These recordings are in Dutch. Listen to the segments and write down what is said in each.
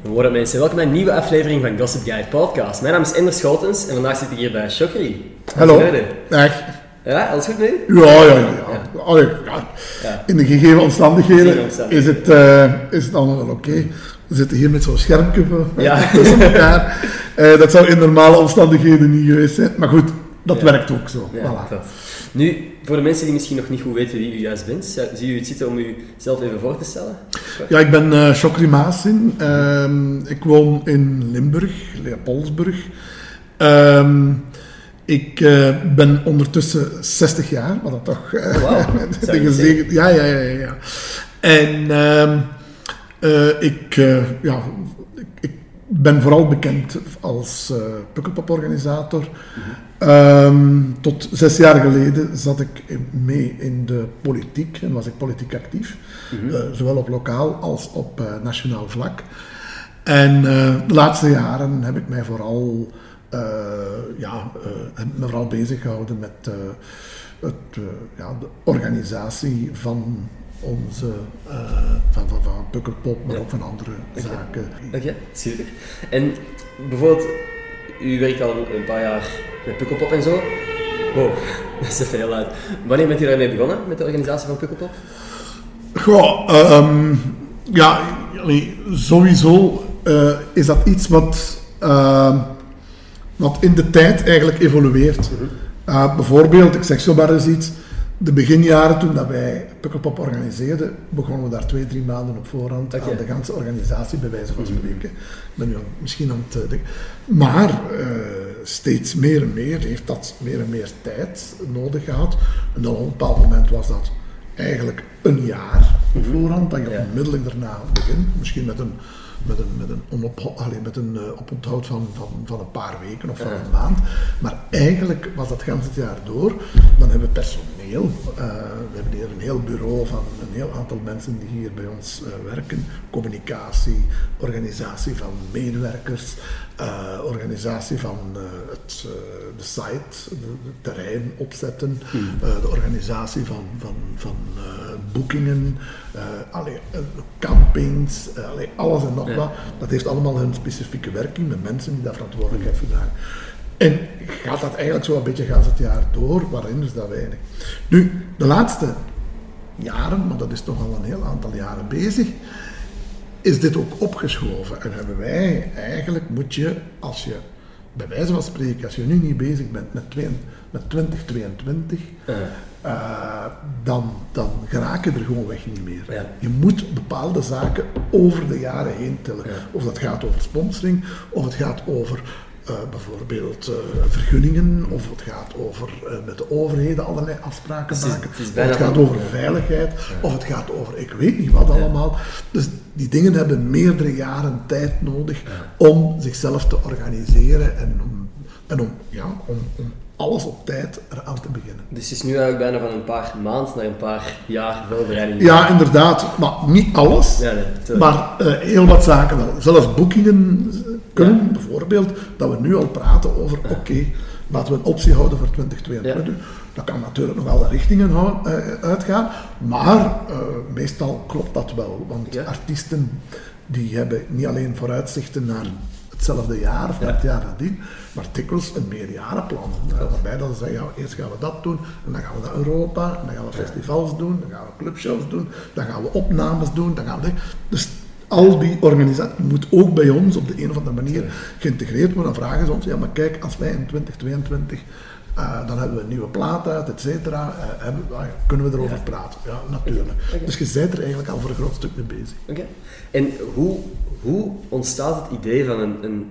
Goedemorgen mensen, welkom bij een nieuwe aflevering van Gossip Guy Podcast. Mijn naam is Ender Schotens en vandaag zit ik hier bij Shokri. Hallo. Echt? Ja, alles goed mee? Ja, ja, ja. ja. Allee, ja. Ja. In de gegeven omstandigheden is het, eh, is het allemaal wel oké. We zitten hier met zo'n schermpje tussen elkaar. Eh, dat zou in normale omstandigheden niet geweest zijn. Maar goed, dat Ja. werkt ook zo. Ja, Voilà. Nu, voor de mensen die misschien nog niet goed weten wie u juist bent, zie u het zitten om u zelf even voor te stellen? Ja, ik ben eh Chokri Maasin. Ehm, ik woon in Limburg, Leopoldsburg. Ehm, ik eh, ben ondertussen 60 jaar, wat dat toch de gezegend- Ja, ja, ja, ja. ja. En ehm, eh, ik, ja, ik, ik ben vooral bekend als eh Pukkelpop-organisator. Ehm, tot zes jaar geleden zat ik mee in de politiek en was ik politiek actief. Mhm. Eh, zowel op lokaal als op eh, nationaal vlak. En eh, de laatste jaren heb ik mij vooral, ja, me vooral bezig gehouden met het, ja, de organisatie van onze, van, van, van Pukkelpop, maar Ja. ook van andere zaken. Oké, super. En bijvoorbeeld, u werkt al een paar jaar met Pukkelpop en zo. Wow, dat is even heel luid. Wanneer bent u daarmee begonnen, met de organisatie van Pukkelpop? Goh, ehm, ja, sowieso eh, is dat iets wat, ehm, wat in de tijd eigenlijk evolueert. Eh, bijvoorbeeld, ik zeg zo maar eens iets, de beginjaren toen dat wij Pukkelpop organiseerden, begonnen we daar twee, drie maanden op voorhand aan de ganse organisatie, bij wijze van spreken. Ik ben nu misschien aan het eh, denken. Maar eh, steeds meer en meer heeft dat meer en meer tijd nodig gehad. En dan op een bepaald moment was dat eigenlijk een jaar op voorhand, dat je Ja. onmiddellijk daarna begint. Misschien met een, met een, met een, onop, met een eh, oponthoud van, van, van een paar weken of van Ja. een maand. Maar eigenlijk was dat het jaar door. Dan hebben we personeel. Eh, we hebben hier een heel bureau van een heel aantal mensen die hier bij ons eh, werken. Communicatie, organisatie van medewerkers, eh, organisatie van het, de site, de terrein opzetten, eh, de organisatie van, van, van boekingen, allee, campings, allee, alles en nog Ja. wat. Dat heeft allemaal hun specifieke werking met mensen die daar verantwoordelijkheid voor dragen. En gaat dat eigenlijk zo een beetje gaan het jaar door, waarin is dat weinig. Nu, de laatste jaren, maar dat is toch al een heel aantal jaren bezig, is dit ook opgeschoven. En hebben wij, eigenlijk moet je, als je, bij wijze van spreken, als je nu niet bezig bent met, met 2022, Uh, eh, dan, dan geraak je er gewoon weg niet meer. Ja. Je moet bepaalde zaken over de jaren heen tillen. Ja. Of dat gaat over sponsoring, of het gaat over eh, bijvoorbeeld eh, vergunningen, of het gaat over eh, met de overheden allerlei afspraken Het is- maken. het of het gaat over veiligheid, of het gaat over ik weet niet wat allemaal. Dus die dingen hebben meerdere jaren tijd nodig om zichzelf te organiseren en om, en om, ja, om, om alles op tijd eraan te beginnen. dus het is nu eigenlijk bijna van een paar maanden naar een paar jaar voorbereiding. Ja, inderdaad. Maar niet alles. Ja, nee, maar eh, heel wat zaken wel. Zelfs boekingen kunnen bijvoorbeeld, dat we nu al praten over, oké, laten we een optie houden voor 2022. Dat kan natuurlijk nog alle richtingen eh, uitgaan, maar eh, meestal klopt dat wel. Want Ja. artiesten die hebben niet alleen vooruitzichten naar hetzelfde jaar of het jaar nadien, maar dikwijls een meerjarenplan. Waarbij dat ze zeggen, ja, eerst gaan we dat doen, en dan gaan we naar Europa, en dan gaan we festivals doen, dan gaan we clubshows doen, dan gaan we opnames doen, dan gaan we... Dus al die organisatie moet ook bij ons op de een of andere manier geïntegreerd worden. Dan vragen ze ons, ja maar kijk, als wij in 2022, eh, dan hebben we een nieuwe plaat uit, et cetera, ja, kunnen we erover Ja. praten. Ja, natuurlijk. Dus je bent er eigenlijk al voor een groot stuk mee bezig. Oké. En hoe, hoe ontstaat het idee van een, een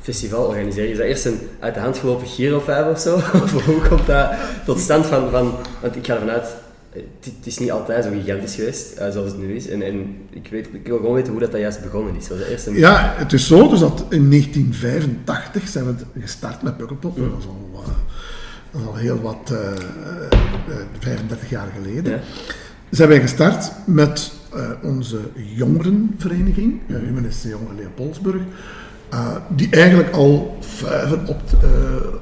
festival organiseren? Is dat eerst een uit de hand gelopen Giro 5 of zo? Of hoe komt dat tot stand van, van want ik ga ervan uit, het, is niet altijd zo gigantisch geweest eh, zoals het nu is. En, en ik, weet, ik wil gewoon weten hoe dat, dat juist begonnen is. Was dat eerst een... Ja, het is zo dus dat in 1985 zijn we gestart met Pukkelpop. Dat was al, dat is al heel wat, eh, eh, 35 jaar geleden. Ja. Zijn wij gestart met eh, onze jongerenvereniging, uh, Humanistische Jongeren Leopoldsburg. eh, die eigenlijk al vuiven op eh,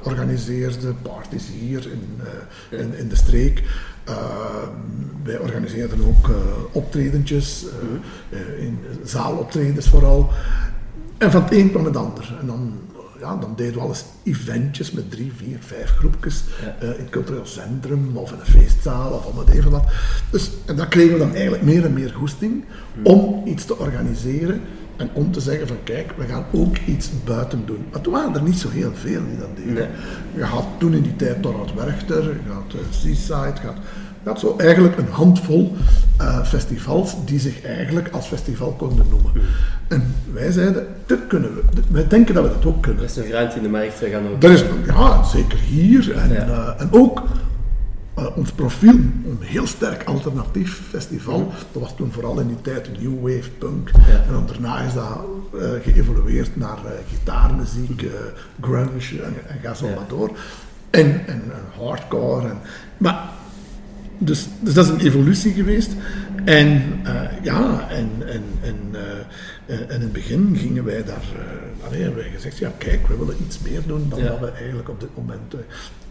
organiseerde, parties hier in, eh, in, in de streek. Eh, wij organiseerden ook eh, optredentjes, eh, eh, in zaaloptredens vooral. En van het een kwam het ander. En dan, ja, dan deden we alles eventjes met drie, vier, vijf groepjes Ja. eh, in het cultureel centrum of in een feestzaal of om het even wat. Dus, en dan kregen we dan eigenlijk meer en meer goesting om iets te organiseren en om te zeggen van kijk, we gaan ook iets buiten doen. Maar toen waren er niet zo heel veel die dat deden. Nee. Je had toen in die tijd Dorot Werchter, je had eh, Seaside, je had, had zo eigenlijk een handvol eh, festivals die zich eigenlijk als festival konden noemen. En wij zeiden, dit kunnen we, dit- wij denken dat we dat ook kunnen. Er is nog ruimte in de markt, we gaan ook... Dat is, ja, zeker hier. En, Ja. eh, en ook eh, ons profiel, een heel sterk alternatief festival. Dat was toen vooral in die tijd New Wave Punk. Ja. En dan daarna is dat geëvolueerd naar gitaarmuziek, eh, grunge en, en ga zo Ja. maar door. En, en, en hardcore. En, maar dus, dus dat is een evolutie geweest. En eh, ja, en, en, en, eh, eh, en in het begin gingen wij daar, allee, hebben wij gezegd, ja kijk, we willen iets meer doen dan Ja. dat we eigenlijk op dit moment...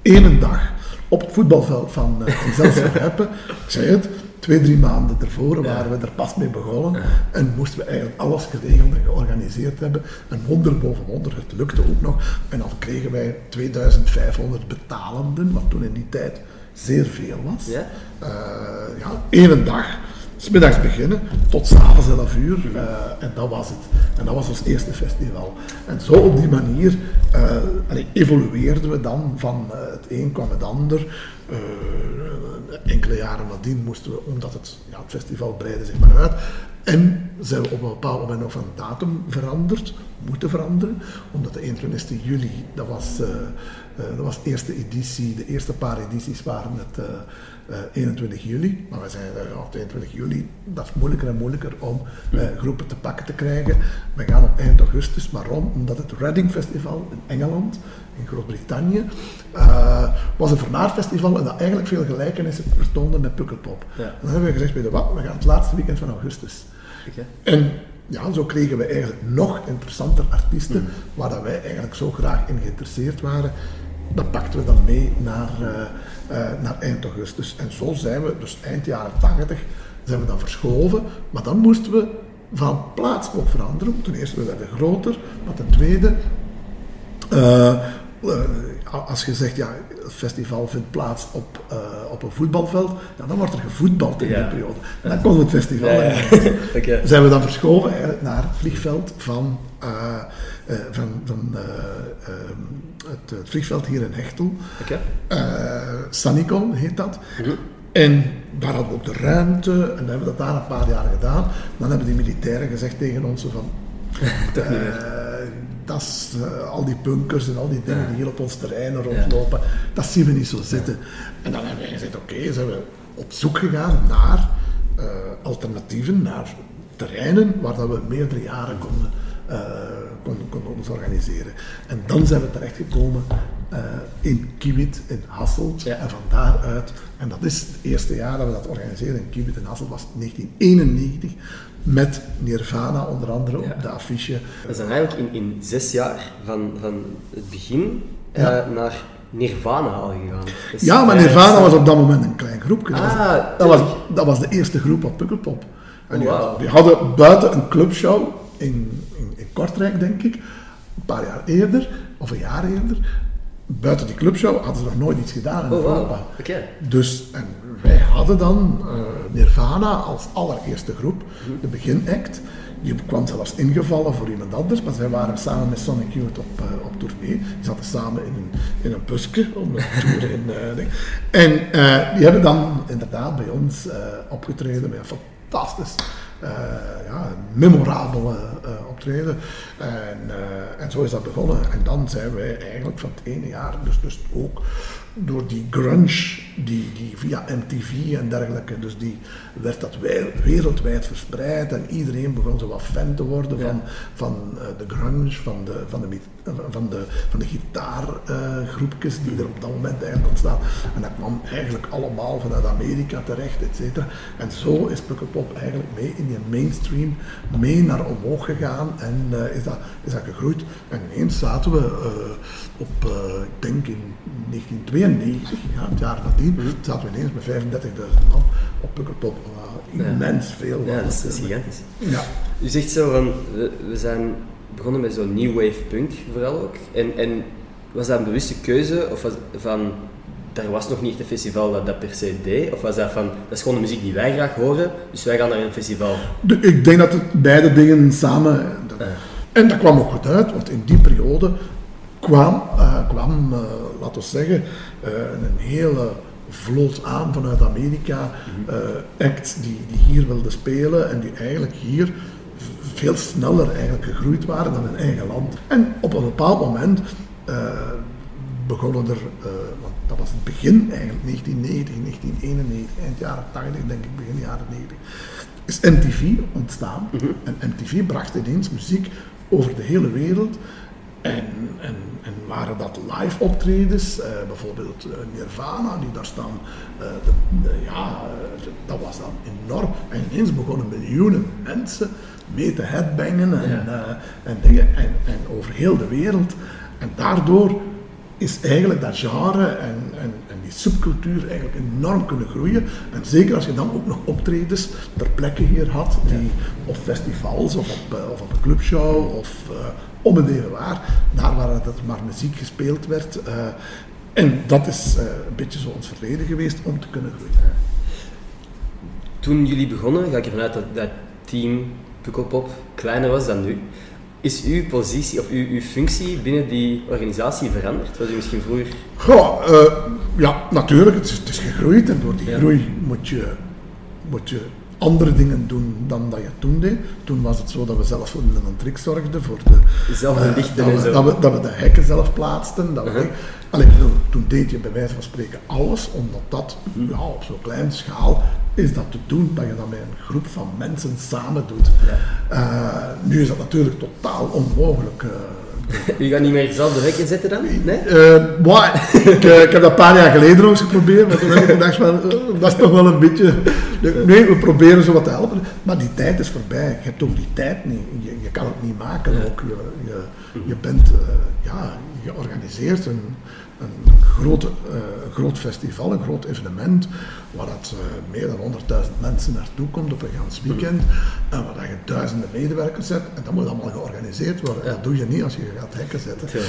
Eén dag op het voetbalveld van uh, Zelfsverheppen, ik zei het, twee, drie maanden ervoor waren we er pas mee begonnen en moesten we eigenlijk alles geregeld en georganiseerd hebben. En wonder boven wonder, het lukte ook nog. En dan kregen wij 2500 betalenden, wat toen in die tijd zeer veel was. Ja? Eh, ja, één dag, smiddags beginnen, tot s'avonds 11 uur. eh, en dat was het. En dat was ons eerste festival. En zo op die manier eh, allee, evolueerden we dan van het een kwam het ander. Eh, enkele jaren nadien moesten we, omdat het, ja, het festival breidde zich maar uit. En zijn we op een bepaald moment nog van datum veranderd, moeten veranderen, omdat de 21 juli, dat was, eh, eh, dat was de eerste editie, de eerste paar edities waren het eh, eh, 21 juli. Maar wij ja, op 21 juli, dat is moeilijker en moeilijker om groepen te pakken te krijgen. We gaan op eind augustus, waarom? Omdat het Reading Festival in Engeland, in Groot-Brittannië, eh, was een vermaardfestival en dat eigenlijk veel gelijkenissen vertoonde met Pukkelpop. Ja. En dan hebben we gezegd, weet je wat, we gaan het laatste weekend van augustus. En ja, zo kregen we eigenlijk nog interessanter artiesten, waar dat wij eigenlijk zo graag in geïnteresseerd waren. Dat pakten we dan mee naar, eh, eh, naar eind augustus. En zo zijn we, dus eind jaren 80, zijn we dan verschoven. Maar dan moesten we van plaats ook veranderen. Ten eerste, we werden groter. Maar ten tweede, als je zegt, ja, het festival vindt plaats op, eh, op een voetbalveld, ja, dan wordt er gevoetbald in Ja. die periode. Dan kon het festival Ja. Oké. zijn we dan verschoven eigenlijk naar het vliegveld van, eh, eh, van, van eh, ehm, het, het vliegveld hier in Hechtel. Eh Sanicon heet dat. Mhm. En daar hadden we ook de ruimte en dan hebben we dat daar een paar jaar gedaan. Dan hebben die militairen gezegd tegen ons van... Toch niet meer. eh, dat is, al die bunkers en al die dingen die hier op ons terrein rondlopen, dat zien we niet zo zitten. En dan hebben wij gezegd, oké, zijn we op zoek gegaan naar eh, alternatieven, naar terreinen waar dat we meerdere jaren konden, eh, konden, konden ons organiseren. En dan zijn we terechtgekomen eh in Kiewit in Hasselt Ja. en van daaruit, en dat is het eerste jaar dat we dat organiseerden in Kiewit in Hasselt, was 1991, met Nirvana onder andere Ja. op de affiche. We zijn eigenlijk in, in zes jaar van, van het begin eh, naar Nirvana al gegaan. Dus, Ja, maar Nirvana was op dat moment een klein groepje. Dat, was, Ah, dat, was, dat was de eerste groep op Pukkelpop. En die, Oh, hadden, die hadden buiten een clubshow in, in, in Kortrijk, denk ik, een paar jaar eerder, of een jaar eerder. Buiten die clubshow hadden ze nog nooit iets gedaan in Oh, wow. Europa. Dus, en wij hadden dan eh, Nirvana als allereerste groep, de beginact. Die kwam zelfs ingevallen voor iemand anders, maar zij waren samen met Sonic Youth op, eh, op tournee. Die zaten samen in een, in een busje om een tour in. eh, en die hebben dan inderdaad bij ons opgetreden met een fantastisch, ja, een memorabele eh, optreden. En, eh, en zo is dat begonnen. En dan zijn wij eigenlijk van het ene jaar, dus, dus ook door die grunge, die, die via MTV en dergelijke, dus die werd dat wij- wereldwijd verspreid en iedereen begon zo wat fan te worden Ja. van, van eh, de grunge, van de, van de, van de, van de gitaargroepjes die er op dat moment eigenlijk ontstaan. En dat kwam eigenlijk allemaal vanuit Amerika terecht, et cetera. En zo is Pukkelpop eigenlijk mee in die mainstream, mee naar omhoog gegaan en eh, is, dat, is dat gegroeid. En ineens zaten we eh, op, eh, ik denk in 1992, ja, het jaar nadien, Mhm. zaten we ineens met 35.000 man op Pukkelpop. Wat immens veel Ja, dat is, dat is gigantisch. Ja. U zegt zo van, we, we zijn begonnen met zo'n new wave punk vooral ook. En, en was dat een bewuste keuze of was van er was nog niet echt een festival dat dat per se deed? Of was dat van, dat is gewoon de muziek die wij graag horen, dus wij gaan naar een festival? De, ik denk dat het beide dingen samen... Dat, En dat kwam ook goed uit, want in die periode kwam, uh, kwam uh, laten we zeggen, uh, een hele vloot aan vanuit Amerika, acts die, die hier wilden spelen en die eigenlijk hier veel sneller eigenlijk gegroeid waren dan in eigen land. En op een bepaald moment begonnen er, want dat was het begin eigenlijk, 1990, 1991, eind jaren 80 denk ik, begin jaren 90, is MTV ontstaan. -hmm. En MTV bracht ineens muziek over de hele wereld. En, en, en waren dat live optredens, uh, bijvoorbeeld uh, Nirvana, die daar staan, uh, de, de, ja, dat was dan enorm. En ineens begonnen miljoenen mensen mee te headbangen en, ja. en dingen, en, en over heel de wereld. En daardoor is eigenlijk dat genre en, en, en, die subcultuur eigenlijk enorm kunnen groeien. En zeker als je dan ook nog optredens ter plekke hier had, die op festivals of op, uh, of op een clubshow of uh, om het even waar, daar waar het maar muziek gespeeld werd. Uh, en dat is een beetje zo ons verleden geweest om te kunnen groeien. Toen jullie begonnen, ga ik ervan uit dat dat team Pukkelpop kleiner was dan nu. Is uw positie of uw, uw functie binnen die organisatie veranderd? Was u misschien vroeger? Goh, uh, ja, natuurlijk. Het is, het is, gegroeid en door die ja. groei moet je, moet je andere dingen doen dan dat je toen deed. Toen was het zo dat we zelf voor een trick zorgden, voor de, zelf uh, dat, we, dat, we, dat we de hekken zelf plaatsten. Dat uh -huh. we, alleen, toen deed je bij wijze van spreken alles, omdat dat -huh. ja, op zo'n kleine schaal is dat te doen, dat je dat met een groep van mensen samen doet. Ja. Uh, nu is dat natuurlijk totaal onmogelijk. Uh, U gaat niet meer dezelfde wekken zetten dan? Nee? Uh, maar, ik, uh, ik, heb dat een paar jaar geleden nog eens geprobeerd, maar toen heb ik gedacht van, uh, dat is toch wel een beetje... Nee, we proberen zo wat te helpen, maar die tijd is voorbij. Je hebt ook die tijd niet. Je, je kan het niet maken ook. Je, je, je bent, ja, je organiseert een, een, groot, uh, groot festival, een groot evenement, waar dat, uh, meer dan 100.000 mensen naartoe komt op een gans weekend, en waar dat je duizenden medewerkers hebt, en dat moet allemaal georganiseerd worden. Ja. Dat doe je niet als je gaat hekken zetten. Uh,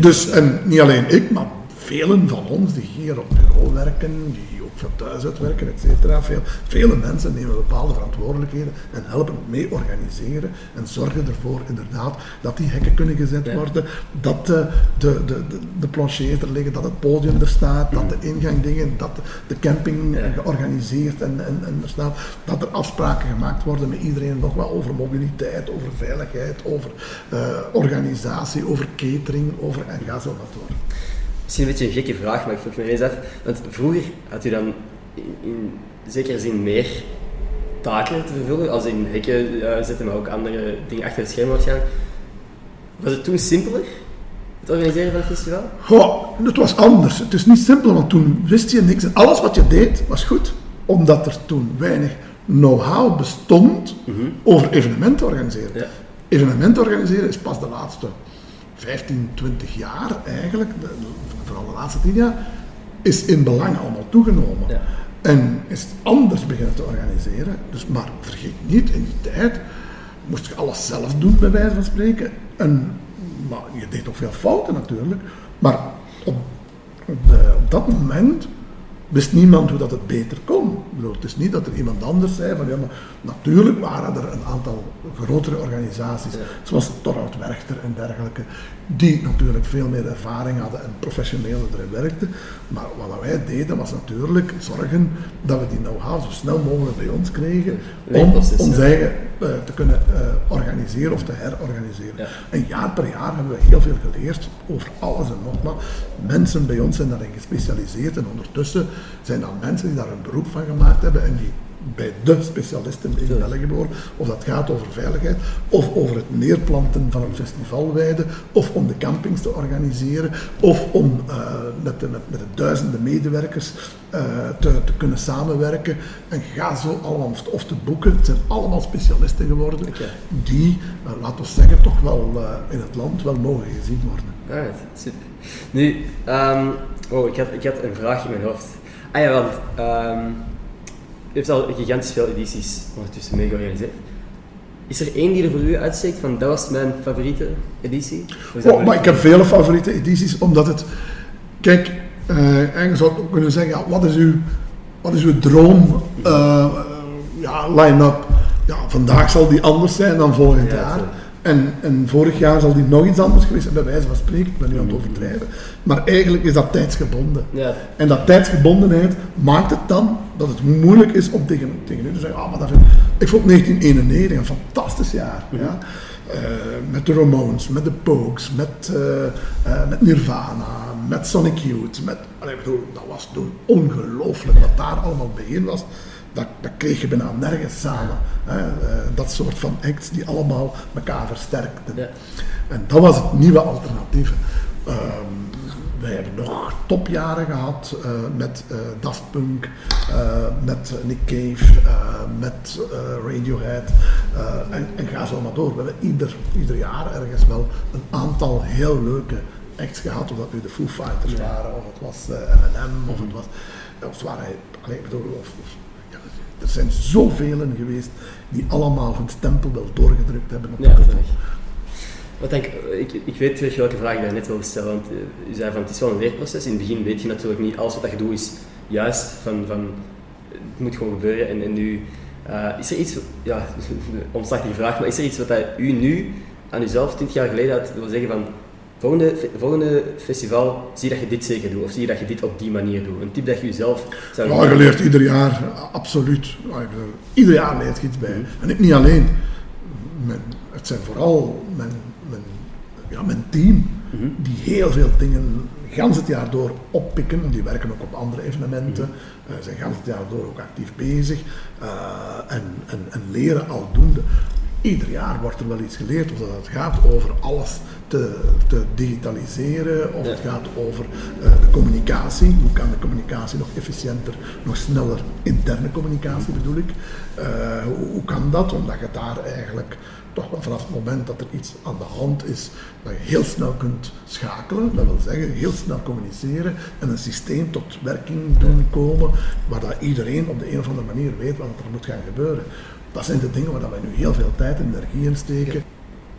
dus, en niet alleen ik, maar velen van ons die hier op bureau werken, die van thuis uitwerken, et cetera. Veel, vele mensen nemen bepaalde verantwoordelijkheden en helpen mee organiseren en zorgen ervoor inderdaad dat die hekken kunnen gezet worden, dat de, de, de, de, planchers er liggen, dat het podium er staat, dat de ingangdingen, dat de camping georganiseerd en, en, en er staat, dat er afspraken gemaakt worden met iedereen nog wel over mobiliteit, over veiligheid, over uh, organisatie, over catering, over en ga zo maar door. Misschien een beetje een gekke vraag, maar ik vroeg me eens af. Want vroeger had u dan in, in zekere zin meer taken te vervullen, als in hekken uh, zetten, maar ook andere dingen achter het scherm waarschijnlijk. Was het toen simpeler? Het organiseren van het festival? Goh, het was anders. Het is niet simpel, want toen wist je niks. En alles wat je deed was goed, omdat er toen weinig know-how bestond mm -hmm. over evenementen organiseren. Ja. Evenementen organiseren is pas de laatste 15, 20 jaar eigenlijk, de, vooral de laatste 10 jaar, is in belang allemaal toegenomen. Ja. En is het anders beginnen te organiseren. Dus, maar vergeet niet, in die tijd moest je alles zelf doen, bij wijze van spreken. En, maar je deed ook veel fouten natuurlijk. Maar op, de, op dat moment wist niemand hoe dat het beter kon. Bedoel, het is niet dat er iemand anders zei van ja, maar natuurlijk waren er een aantal grotere organisaties, ja. zoals Torhout Werchter en dergelijke, die natuurlijk veel meer ervaring hadden en professioneel erin werkten. Maar wat wij deden was natuurlijk zorgen dat we die know-how zo snel mogelijk bij ons kregen om ons eigen uh, te kunnen uh, organiseren of te herorganiseren. Ja. En jaar per jaar hebben we heel veel geleerd over alles en nog maar. Mensen bij ons zijn daarin gespecialiseerd en ondertussen zijn dan mensen die daar een beroep van gemaakt hebben en die bij de specialisten in België behoren. Of dat gaat over veiligheid, of over het neerplanten van een festivalweide, of om de campings te organiseren, of om uh, met, de, met, met de duizenden medewerkers uh, te, te, kunnen samenwerken. En ga zo allemaal, of te boeken. Het zijn allemaal specialisten geworden okay. die, uh, laten we zeggen, toch wel in het land wel mogen gezien worden. Alright, super. Nu, um, oh, ik, had, ik had een vraag in mijn hoofd. Ah ja, want um, u heeft al gigantisch veel edities ondertussen mee georganiseerd. Is er één die er voor u uitsteekt van dat was mijn favoriete editie? Oh, maar ik heb vele favoriete edities, omdat het... Kijk, eh eigenlijk zou ik ook kunnen zeggen, ja, wat is uw, wat is uw droom eh, ja, line-up? Ja, vandaag zal die anders zijn dan volgend Ja, jaar. En, en vorig jaar zal die nog iets anders geweest zijn, bij wijze van spreken. Ik ben nu aan het overdrijven. Maar eigenlijk is dat tijdsgebonden. Ja, En dat tijdsgebondenheid maakt het dan dat het moeilijk is om tegen, tegen u te zeggen, ah, maar dat vind, ik vond 1991 een fantastisch jaar. ja? Eh, met de Ramones, met de Pogues, met, eh, eh, met Nirvana, met Sonic Youth. Met, allee, ik bedoel, dat was toen ongelooflijk wat daar allemaal bijeen was. Dat, dat kreeg je bijna nergens samen. Hè? Eh, dat soort van acts die allemaal elkaar versterkten. Ja. En dat was het nieuwe alternatief. Ehm, wij hebben nog topjaren gehad eh, met eh, Daft Punk, met Nick Cave, met Radiohead en, en ga zo maar door. We hebben ieder, ieder jaar ergens wel een aantal heel leuke acts gehad, of dat nu de Foo Fighters waren, of het was M&M, of het was, of het waren, allee, ik bedoel, of, of- er zijn zoveel geweest die allemaal hun stempel wel doorgedrukt hebben op ja, de. Wat denk, ik, ik weet terug welke vraag daar net wilde stellen, want eh, u zei van het is wel een leerproces. In het begin weet je natuurlijk niet, alles wat je doet is juist, van, van het moet gewoon gebeuren. En, en nu, eh, is er iets, ja, omslachtige vraag, maar is er iets wat u nu aan uzelf 20 jaar geleden had wil zeggen van volgende, volgende festival, zie dat je dit zeker doet, of zie je dat je dit op die manier doet? Een tip dat je jezelf zou Ja, je leert ieder jaar, absoluut. Ieder jaar leert je iets bij. Mhm. En ik niet alleen. Mijn, het zijn vooral mijn, mijn, ja, mijn team, Mhm. die heel veel dingen gans het jaar door oppikken. Die werken ook op andere evenementen, Mhm. eh, zijn gans het jaar door ook actief bezig eh, en, en, en leren aldoende. Ieder jaar wordt er wel iets geleerd, of dat het gaat over alles te, te digitaliseren, of Ja. het gaat over eh, de communicatie. Hoe kan de communicatie nog efficiënter, nog sneller, interne communicatie bedoel ik. Eh, hoe, hoe kan dat? Omdat je daar eigenlijk toch wel vanaf het moment dat er iets aan de hand is, dat je heel snel kunt schakelen, dat wil zeggen heel snel communiceren en een systeem tot werking doen komen, waar dat iedereen op de een of andere manier weet wat er moet gaan gebeuren. Dat zijn de dingen waar dat wij nu heel veel tijd en energie in steken.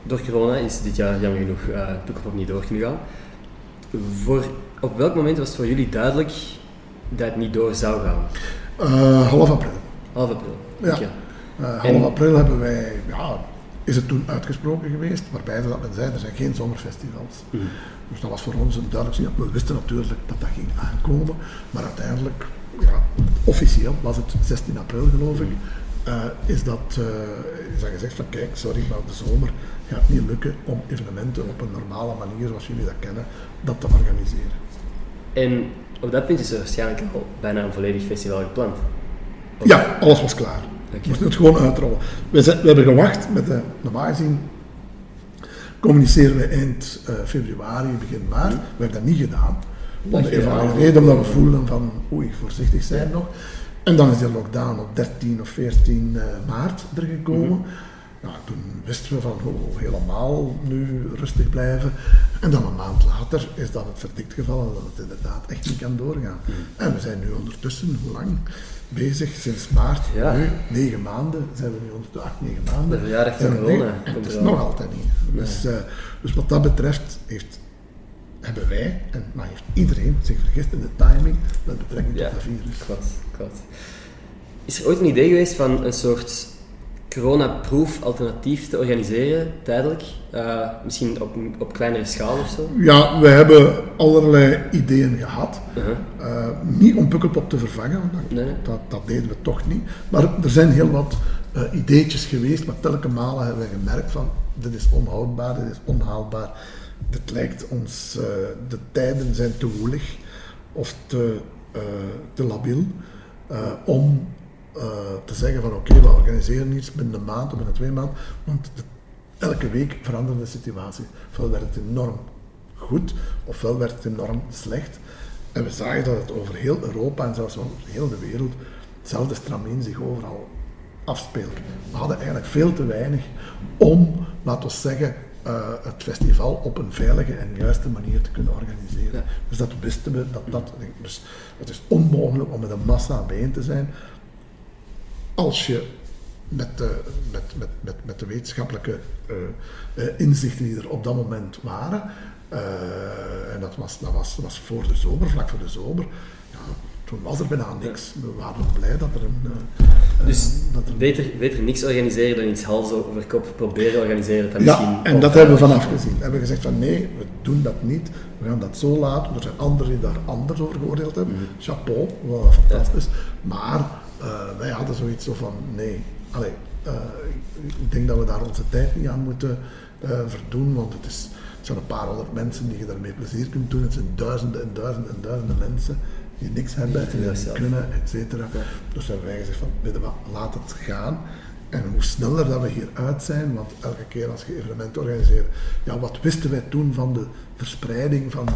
Door corona is dit jaar jammer genoeg uh, Pukkelpop niet door kunnen gaan. Voor, op welk moment was het voor jullie duidelijk dat het niet door zou gaan? Eh, half april. Half april. Ja. Eh, half En- april hebben wij, ja, is het toen uitgesproken geweest, waarbij dat men zei, er zijn geen zomerfestivals. Mhm. Dus dat was voor ons een duidelijk signaal. We wisten natuurlijk dat dat ging aankomen, maar uiteindelijk, ja, officieel was het 16 april geloof ik, eh, is, dat, eh, is gezegd van kijk, sorry, maar de zomer gaat niet lukken om evenementen op een normale manier, zoals jullie dat kennen, dat te organiseren. En op dat punt is er waarschijnlijk al bijna een volledig festival gepland. Of- Ja, alles was klaar. Oké. We moesten het gewoon uitrollen. We, zijn- we hebben gewacht met de, normaal gezien communiceren we eind eh, februari, begin maart. We hebben dat niet gedaan. Om de eenvoudige reden omdat we voelden van oei, voorzichtig zijn nog. En dan is die lockdown op 13 of 14 eh, maart er gekomen. Nou, toen wisten we van oh, helemaal nu rustig blijven. En dan een maand later is dan het verdikt gevallen dat het inderdaad echt niet kan doorgaan. En we zijn nu ondertussen, hoe lang? Bezig, sinds maart, Ja. nu, negen maanden, zijn we nu ondertussen, acht, negen maanden. De corona En komt het is nog altijd niet. Dus, eh, dus wat dat betreft heeft, hebben wij, en maar heeft iedereen zich vergist in de timing met betrekking Ja, tot dat virus. klopt, klopt. Is er ooit een idee geweest van een soort corona-proof alternatief te organiseren, tijdelijk? Eh, misschien op, op kleinere schaal of zo? Ja, we hebben allerlei ideeën gehad. Uh-huh. Eh, niet om Pukkelpop te vervangen, want dat, Nee, dat, dat deden we toch niet. Maar er zijn heel wat eh, ideetjes geweest, maar telkens malen hebben we gemerkt van dit is onhoudbaar, dit is onhaalbaar. Dit lijkt ons, eh, de tijden zijn te woelig of te, eh, te labiel eh, om te zeggen van oké, we organiseren iets binnen een maand of binnen twee maanden, want de- elke week veranderde de situatie. Ofwel werd het enorm goed, ofwel werd het enorm slecht. En we zagen dat het over heel Europa en zelfs over heel de wereld hetzelfde stramien zich overal afspeelt. We hadden eigenlijk veel te weinig om, laten we zeggen, eh, het festival op een veilige en juiste manier te kunnen organiseren. Ja. Dus dat wisten we, dat dat, dus het is onmogelijk om met een massa bijeen te zijn als je met, de, met, met, met, met de wetenschappelijke eh, eh, inzichten die er op dat moment waren. En dat was, dat was, was voor de zomer, vlak voor de zomer. Ja, toen was er bijna niks. We waren blij dat er een. eh, Dus dat er beter, beter niks organiseren dan iets hals over kop proberen organiseren. Ja, misschien en dat hebben we vanaf gezien. We hebben gezegd van nee, we doen dat niet. We gaan dat zo laten. Er zijn anderen die daar anders over geoordeeld hebben. Chapeau, wel fantastisch. Maar eh, wij hadden zoiets zo van nee. Allee, eh, ik- denk dat we daar onze tijd niet aan moeten verdoen, want het, is, het zijn een paar honderd mensen die je daarmee plezier kunt doen. Het zijn duizenden en duizenden en duizenden mensen die niks hebben en Ja, niet zelf. kunnen, et cetera. Dus hebben wij gezegd van, weet je wat, laat het gaan. En hoe sneller dat we hieruit zijn, want elke keer als je evenementen organiseert, ja, wat wisten wij toen van de verspreiding van,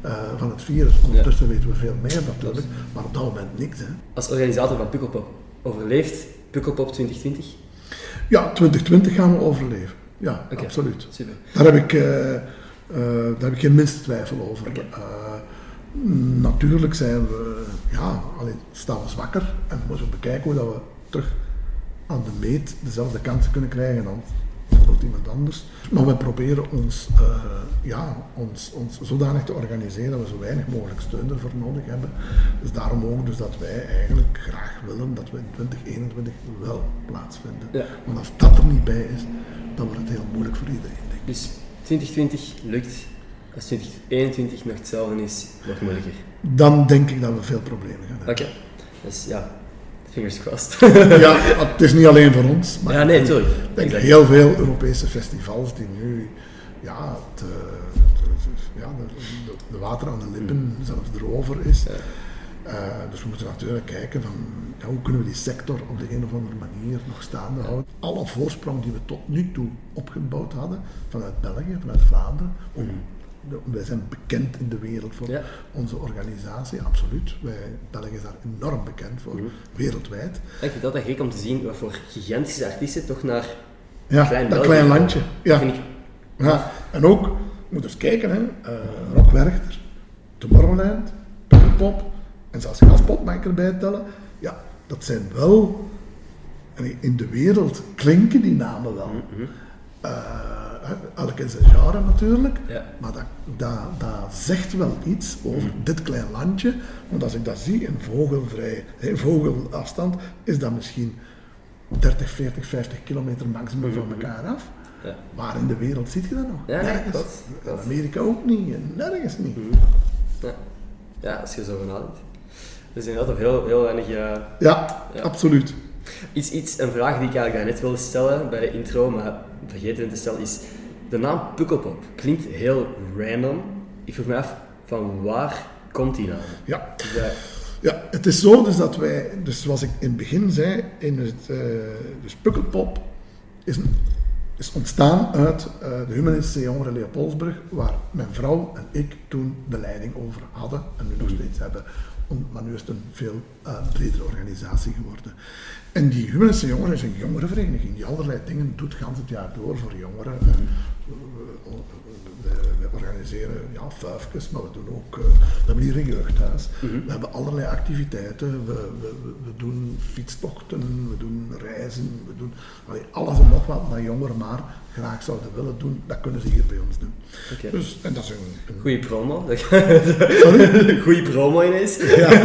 eh, van het virus? Ondertussen weten we veel meer natuurlijk, maar op dat moment niks. Hè. Als organisator van Pukkelpop, overleeft Pukkelpop 2020? Ja, 2020 gaan we overleven. Ja, absoluut. Super. Daar heb ik, eh, eh, daar heb ik geen minste twijfel over. Natuurlijk zijn we, ja, alleen staan we zwakker en moeten we bekijken hoe dat we terug aan de meet dezelfde kansen kunnen krijgen dan bijvoorbeeld iemand anders. Maar we proberen ons, eh, ja, ons, ons zodanig te organiseren dat we zo weinig mogelijk steun ervoor nodig hebben. Dus daarom ook dus dat wij eigenlijk graag willen dat we in 2021 wel plaatsvinden. Ja. Want als dat er niet bij is, dan wordt het heel moeilijk voor iedereen. Denk ik. Dus 2020 lukt. Als 2021 nog hetzelfde is, nog moeilijker. Dan denk ik dat we veel problemen gaan Oké. hebben. Dus ja, fingers crossed. Ja, het is niet alleen voor ons, maar ja, nee, ik tuurlijk. denk dat Exact. heel veel Europese festivals die nu ja, het, eh, ja, de, water aan de lippen zelfs erover is. Ja. Eh, dus we moeten natuurlijk kijken van ja, hoe kunnen we die sector op de een of andere manier nog staande houden. Alle voorsprong die we tot nu toe opgebouwd hadden vanuit België, vanuit Vlaanderen. om- de- wij zijn bekend in de wereld voor Ja. onze organisatie, absoluut. Wij, België is daar enorm bekend voor, wereldwijd. Ik vind het altijd gek om te zien wat voor gigantische artiesten toch naar Ja, Klein dat klein landje. Ja. ik Ja, en ook, je moet eens kijken, hè, uh, Rock Werchter, Tomorrowland, Pop en zelfs Gaspop mag ik erbij tellen. Ja, dat zijn wel, in de wereld klinken die namen wel. Eh, hè, elk in zijn genre natuurlijk, Ja. maar dat, dat, dat zegt wel iets over dit klein landje. Want als ik dat zie in vogelvrij, in vogelafstand, is dat misschien 30, 40, 50 kilometer maximum van elkaar af. Ja. Waar in de wereld ziet je dat nog? Ja, nergens. klopt, In klopt. Amerika ook niet, en nergens niet. Ja. ja, als je zo van nadenkt. Zijn altijd heel, heel weinig... eh, Ja, Ja. absoluut. Iets, iets, een vraag die ik eigenlijk daarnet wilde stellen bij de intro, maar vergeten te stellen, is... De naam Pukkelpop klinkt heel random. Ik vroeg me af, van waar komt die naam? Ja. Ja, het is zo dus dat wij, dus zoals ik in het begin zei, in het, eh, dus Pukkelpop is, is ontstaan uit eh, de Humanistische Jongeren Leopoldsbrug, waar mijn vrouw en ik toen de leiding over hadden en nu nog steeds hebben. Om- Maar nu is het een veel eh, bredere organisatie geworden. En die Humanistische Jongeren is een jongerenvereniging die allerlei dingen doet gans het jaar door voor jongeren. Eh, we, we- we organiseren ja, vuifjes, maar we doen ook, eh, we hebben hier een jeugdhuis. We hebben allerlei activiteiten, we, we, we- we doen fietstochten, we doen reizen, we doen allee, alles en nog wat dat jongeren maar graag zouden willen doen, dat kunnen ze hier bij ons doen. Dus, en dat is een, een Goeie promo. Sorry? Goeie promo ineens. Ja.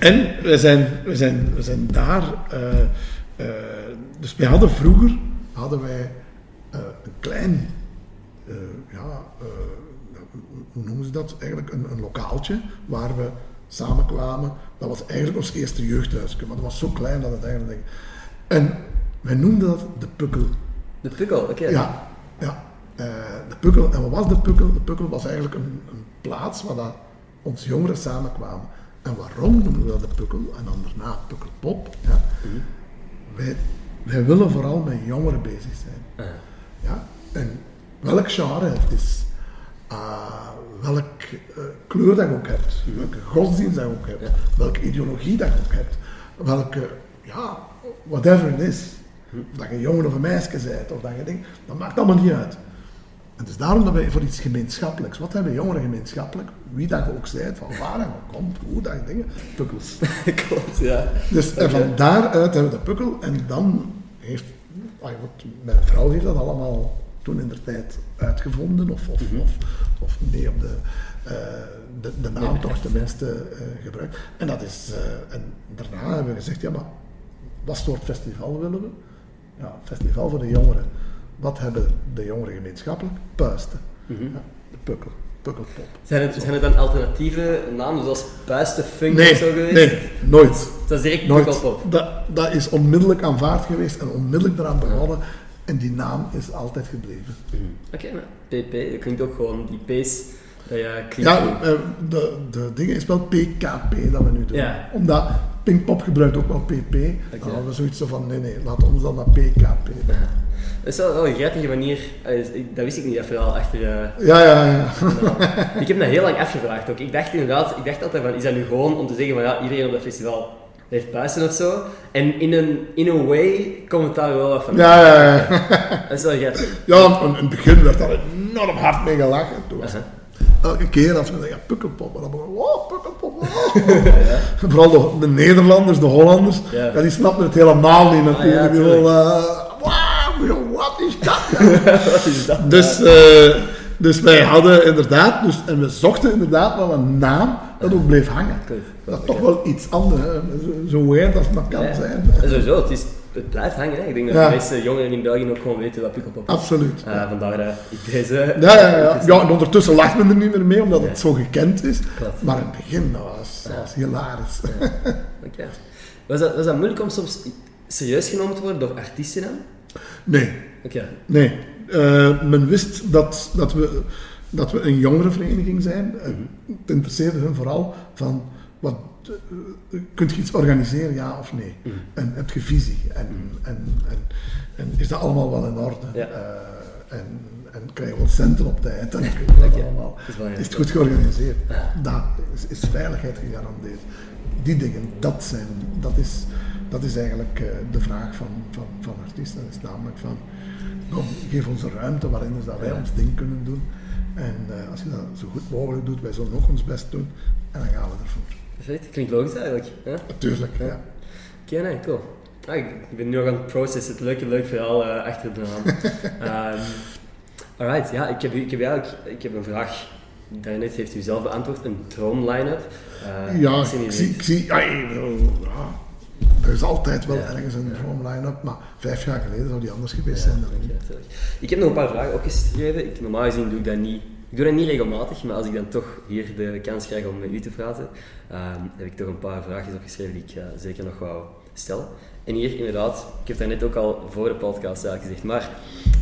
En we zijn, we zijn, we zijn daar. eh, eh, dus wij hadden vroeger hadden wij een klein, eh, ja, eh, hoe noemen ze dat? Eigenlijk een, een lokaaltje waar we samenkwamen. Dat was eigenlijk ons eerste jeugdhuisje, maar dat was zo klein dat het eigenlijk. En wij noemden dat de pukkel. De pukkel, oké. Ja, ja. Eh, de pukkel. En wat was de pukkel? De pukkel was eigenlijk een, een plaats waar dat ons jongeren samenkwamen. En waarom noemen we dat de pukkel? En dan daarna pukkelpop. Ja. wij, wij willen vooral met jongeren bezig zijn. Ah, Ja? En welk genre het is, ah, welke eh, kleur dat je ook hebt, welke godsdienst dat je ook hebt, welke ideologie dat je ook hebt, welke, ja, whatever it is. Of dat je een jongen of een meisje bent, of dat je denkt, dat maakt allemaal niet uit. En het is daarom dat wij voor iets gemeenschappelijks, wat hebben jongeren gemeenschappelijk? Wie dat je ook zijt, van waar dat je komt, hoe dat je dingen, pukkels. Klopt, ja. Dus en van daaruit hebben we de pukkel en dan heeft, mijn vrouw heeft dat allemaal toen in de tijd uitgevonden of, of, Mhm. of, of mee op de, eh, de, de naam toch tenminste eh gebruikt. En dat is, eh, en daarna hebben we gezegd, ja maar wat soort festival willen we? Ja, festival voor de jongeren. Wat hebben de jongeren gemeenschappelijk? Puisten. Mhm. Ja, de pukkel, pukkelpop. Zijn het, zijn het dan alternatieve namen zoals Puisten Funk Nee, of zo geweest? nee, nooit. Dat is direct Nooit. pukkelpop. Dat, dat is onmiddellijk aanvaard geweest en onmiddellijk eraan begonnen. En die naam is altijd gebleven. Oké, nou, PP, dat klinkt ook gewoon die P's dat je. Ja, eh, de, de ding is wel PKP dat we nu doen. Ja. Omdat Pinkpop gebruikt ook wel PP. Dan hadden we zoiets zo van, nee, nee, laat ons dan naar PKP. Is wel, wel een grappige manier, eh, dat wist ik niet, dat verhaal achter... eh, Ja, ja, ja. ik heb dat heel lang afgevraagd ook. Ik dacht inderdaad, ik dacht altijd van, is dat nu gewoon om te zeggen van ja, iedereen op dat festival heeft puisten of zo? En in een, in a way komt het daar wel wat van. Ja, ja, ja. Dat is wel grappig. Ja, in het begin werd daar enorm hard mee gelachen. Toen was Aha. Elke keer als we zeggen, ja, pukkelpop, dan begon wow, pukkelpop, wow. Vooral de, de Nederlanders, de Hollanders, Ja. ja. die snappen het helemaal niet natuurlijk. ja, Eh, wat is dat? Wat is dat? Dus, eh, dus wij hadden inderdaad, dus, en we zochten inderdaad wel een naam dat ook bleef hangen. Dat toch wel iets anders, hè. zo, zo weird als het maar kan Ja. zijn. Sowieso, het, is, het blijft hangen. Hè. Ik denk dat Ja. de meeste jongeren in België ook gewoon weten wat pukkelpop is. Absoluut. Eh, vandaar dat ik deze... Ja, ja, ja. ja, en ondertussen lacht men er niet meer mee, omdat het zo gekend is. Klopt. Maar in het begin, dat was, dat was hilarisch. Oké. Was, dat, was dat moeilijk om soms serieus genomen te worden door artiesten dan? Nee, Oké. nee. Eh, men wist dat, dat, we, dat we een jongerenvereniging zijn. En Het interesseerde hun vooral van, wat, eh, kunt je iets organiseren, ja of nee? Mhm. En heb je visie? En, en, en, en is dat allemaal wel in orde? Ja. Eh, en, en krijgen we centen op tijd? En dat Oké. allemaal? Is Is het goed georganiseerd? Dat is, is veiligheid gegarandeerd. Die dingen, dat, zijn, dat, is, dat is eigenlijk eh, de vraag van, van, van artiesten. Dat is namelijk van, kom, geef ons een ruimte waarin dus dat wij ons ding kunnen doen. En eh, als je dat zo goed mogelijk doet, wij zullen ook ons best doen. En dan gaan we ervoor. Perfect, klinkt logisch eigenlijk. Hè? Oké, Natuurlijk, ja. nee, cool. Ah, ik ben nu nog aan het processen, het leuke, leuk verhaal eh, achter de naam. Ehm alright, ja, ik heb, ik heb eigenlijk ik heb een vraag. Daarnet heeft u zelf beantwoord, een droom-line-up. Eh, Ja, ik zie, ik zie ja, ik bedoel, ja, er is altijd wel ergens een droom line-up, maar vijf jaar geleden zou die anders geweest zijn dan nu. Ik heb nog een paar vragen opgeschreven. Ik, normaal gezien doe ik dat niet. Ik doe dat niet regelmatig, maar als ik dan toch hier de kans krijg om met u te praten, ehm, heb ik toch een paar vraagjes opgeschreven die ik eh, zeker nog wou stellen. En hier inderdaad, ik heb daar net ook al voor de podcast eigenlijk gezegd, maar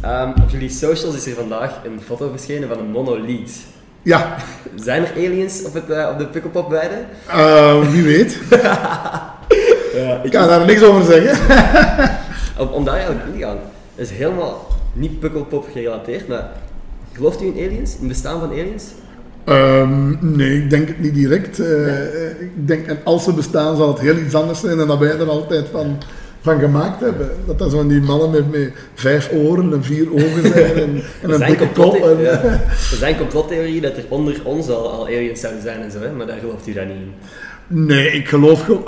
ehm, op jullie socials is er vandaag een foto verschenen van een monolith. Ja, Zijn er aliens op, het, eh, op de Pukkelpop weide? eh, wie weet. Ja, Ik kan daar niks over zeggen. Om, om daar eigenlijk in te gaan. Dat is helemaal niet Pukkelpop gerelateerd, maar gelooft u in aliens? In het bestaan van aliens? Ehm, nee, ik denk het niet direct. Eh, Ik denk, en als ze bestaan, zal het heel iets anders zijn dan dat wij er altijd van, van gemaakt hebben. Dat dat zo die mannen met, met vijf oren en vier ogen zijn en, en een dikke kop. complottheo- En, ja. er zijn complottheorieën dat er onder ons al, al aliens zouden zijn en zo, hè? maar daar gelooft u dan niet in. Nee, ik geloof gewoon.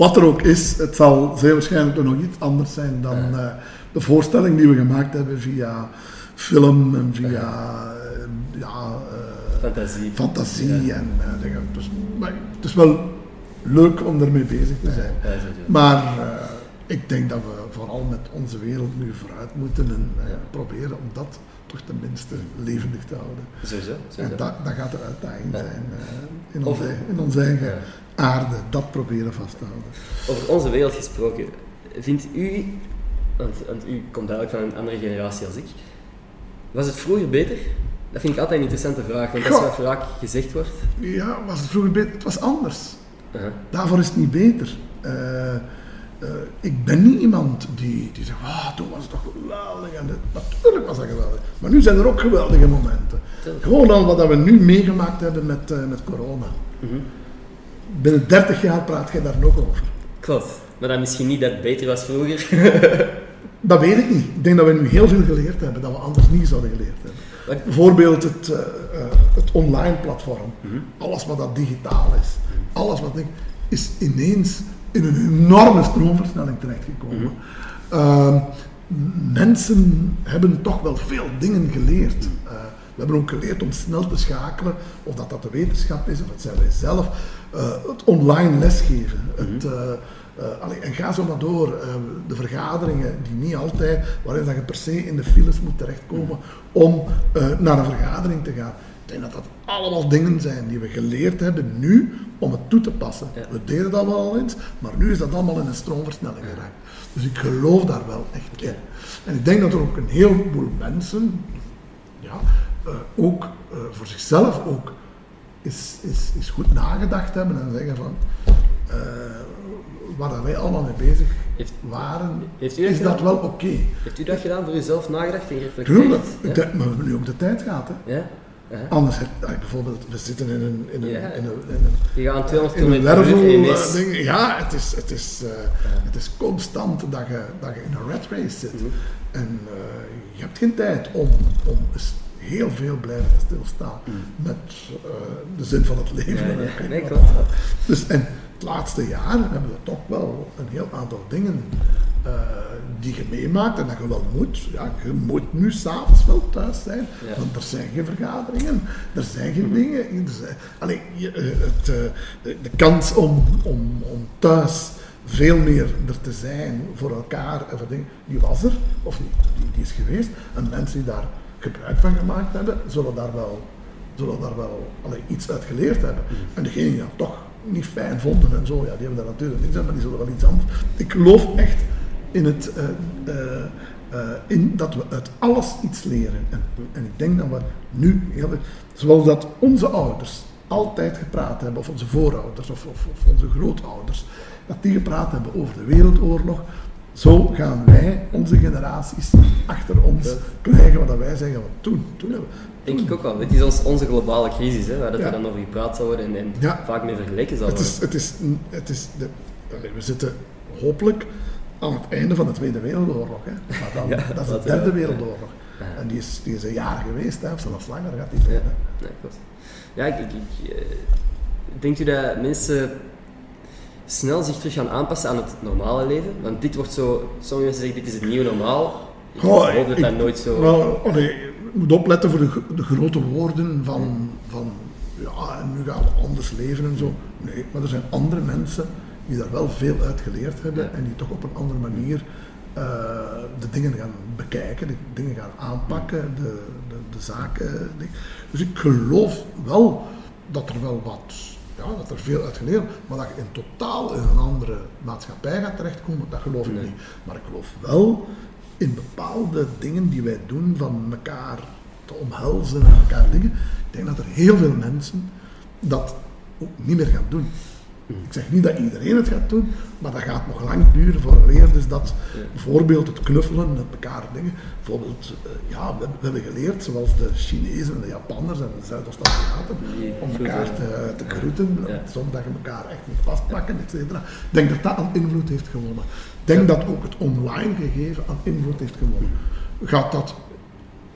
Wat er ook is, het zal zeer waarschijnlijk nog iets anders zijn dan eh, de voorstelling die we gemaakt hebben via film en via eh, ja, eh, Fantasie. fantasie. Ja. En, eh, dingen. dus, maar het is wel leuk om ermee bezig te zijn. Maar eh, ik denk dat we vooral met onze wereld nu vooruit moeten en eh, Ja. proberen om dat toch tenminste levendig te houden. Sowieso. En sowieso. dat, dat gaat de uitdaging zijn eh, in, onze, in onze eigen aarde. Dat proberen vast te houden. Over onze wereld gesproken, vindt u, want, want u komt eigenlijk van een andere generatie als ik, was het vroeger beter? Dat vind ik altijd een interessante vraag, want dat is wat vaak gezegd wordt. Ja, was het vroeger beter? Het was anders. Daarvoor is het niet beter. Eh, eh, ik ben niet iemand die, die zegt, ah, toen was het toch geweldig. En natuurlijk was dat geweldig. Maar nu zijn er ook geweldige momenten. Gewoon al wat dat we nu meegemaakt hebben met, eh, met corona. Mhm. Binnen 30 jaar praat jij daar nog over. Klopt. Maar dan misschien niet dat het beter was vroeger. Dat weet ik niet. Ik denk dat we nu heel veel geleerd hebben dat we anders niet zouden geleerd hebben. Wat- Bijvoorbeeld het, eh, het online platform. Mhm. Alles wat dat digitaal is, alles wat ik, is ineens in een enorme stroomversnelling terechtgekomen. Mhm. Ehm, mensen hebben toch wel veel dingen geleerd. Eh, we hebben ook geleerd om snel te schakelen, of dat dat de wetenschap is, of het zijn wij zelf. Eh, het online lesgeven. Het, eh, allee, en ga zo maar door. De vergaderingen die niet altijd, waarin dat je per se in de files moet terechtkomen om naar een vergadering te gaan. Denk dat dat allemaal dingen zijn die we geleerd hebben nu om het toe te passen. Ja. We deden dat wel al eens, maar nu is dat allemaal in een stroomversnelling geraakt. Dus ik geloof daar wel echt in. En ik denk dat er ook een heleboel mensen, ja, eh, ook eh, voor zichzelf ook, is, is, is goed nagedacht hebben en zeggen van, eh, waar wij allemaal mee bezig Heeft- waren, heeft u dat is dat wel oké. Heeft u dat gedaan voor uzelf nagedacht en gereflecteerd? Tuurlijk, Ja? ik denk, maar we hebben nu ook de tijd gehad. Hè. Ja? Ja. Anders, heb, bijvoorbeeld, we zitten in een, in een, Ja. in een, in een Die gaan 200 in een km per uur wervel en eh, ding. Ja, het is, het, is, eh, het is constant dat je, dat je in een rat race zit. Mhm. En eh, je hebt geen tijd om, om heel veel blijven stilstaan met eh, de zin van het leven. Mhm. Ja, ja. Nee, klopt. dat- Dus, en het laatste jaar hebben we toch wel een heel aantal dingen eh, die je meemaakt en dat je wel moet. Ja, je moet nu s'avonds wel thuis zijn, Ja. want er zijn geen vergaderingen, er zijn geen dingen. Er zijn, allee, je, eh, het, eh, de, kans om, om, om thuis veel meer er te zijn voor elkaar en voor dingen, die was er, of niet, die, die is geweest. En mensen die daar gebruik van gemaakt hebben, zullen daar wel, zullen daar wel allee, iets uit geleerd hebben. En degenen die dat toch niet fijn vonden en zo, ja, die hebben daar natuurlijk niks aan, maar die zullen wel iets anders. Ik geloof echt in, het, eh, eh, eh, in dat we uit alles iets leren. En, en ik denk dat we nu, zoals dat onze ouders altijd gepraat hebben, of onze voorouders of, of, of onze grootouders, dat die gepraat hebben over de Wereldoorlog, zo gaan wij, onze generaties, achter ons krijgen wat wij zeggen. Want toen, toen hebben we. Denk ik ook wel. Het is ons, onze globale crisis, hè, waar dat Ja. er dan over gepraat zal worden en, en Ja. vaak mee vergeleken Het worden. is, het is, het is de, we zitten hopelijk aan het einde van de Tweede Wereldoorlog. Hè. Maar dan, Ja, dat is de derde wereldoorlog. Ja. En die is, die is een jaar geweest, hè, of zelfs langer gaat die zijn. Ja, hè. nee, klopt. Ja, ik, ik, ik, eh, denkt u dat mensen snel zich terug gaan aanpassen aan het normale leven? Want dit wordt zo, sommige mensen zeggen dit is het nieuwe normaal. Ik Goh, hoop dat ik- dat nooit zo... Wel, je moet opletten voor de, de grote woorden van, van ja, en nu gaan we anders leven en zo. Nee, maar er zijn andere mensen die daar wel veel uit geleerd hebben Ja. en die toch op een andere manier eh, de dingen gaan bekijken, de dingen gaan aanpakken, de, de, de zaken. Dus ik geloof wel dat er wel wat, ja, dat er veel uit geleerd maar dat je in totaal in een andere maatschappij gaat terechtkomen, dat geloof ik Nee. niet. Maar ik geloof wel in bepaalde dingen die wij doen van elkaar te omhelzen en elkaar dingen. Ik denk dat er heel veel mensen dat ook niet meer gaan doen. Ik zeg niet dat iedereen het gaat doen, maar dat gaat nog lang duren voor leer. Dus dat Ja. bijvoorbeeld het knuffelen met elkaar dingen. Bijvoorbeeld, eh, ja, we, hebben geleerd, zoals de Chinezen en de Japanners en de Zuidoost-Aziaten, om elkaar te, te groeten, Ja. zonder dat je elkaar echt moet vastpakken, et cetera. Ik denk dat dat aan invloed heeft gewonnen. Ik denk dat ook het online gegeven aan invloed heeft gewonnen. Gaat dat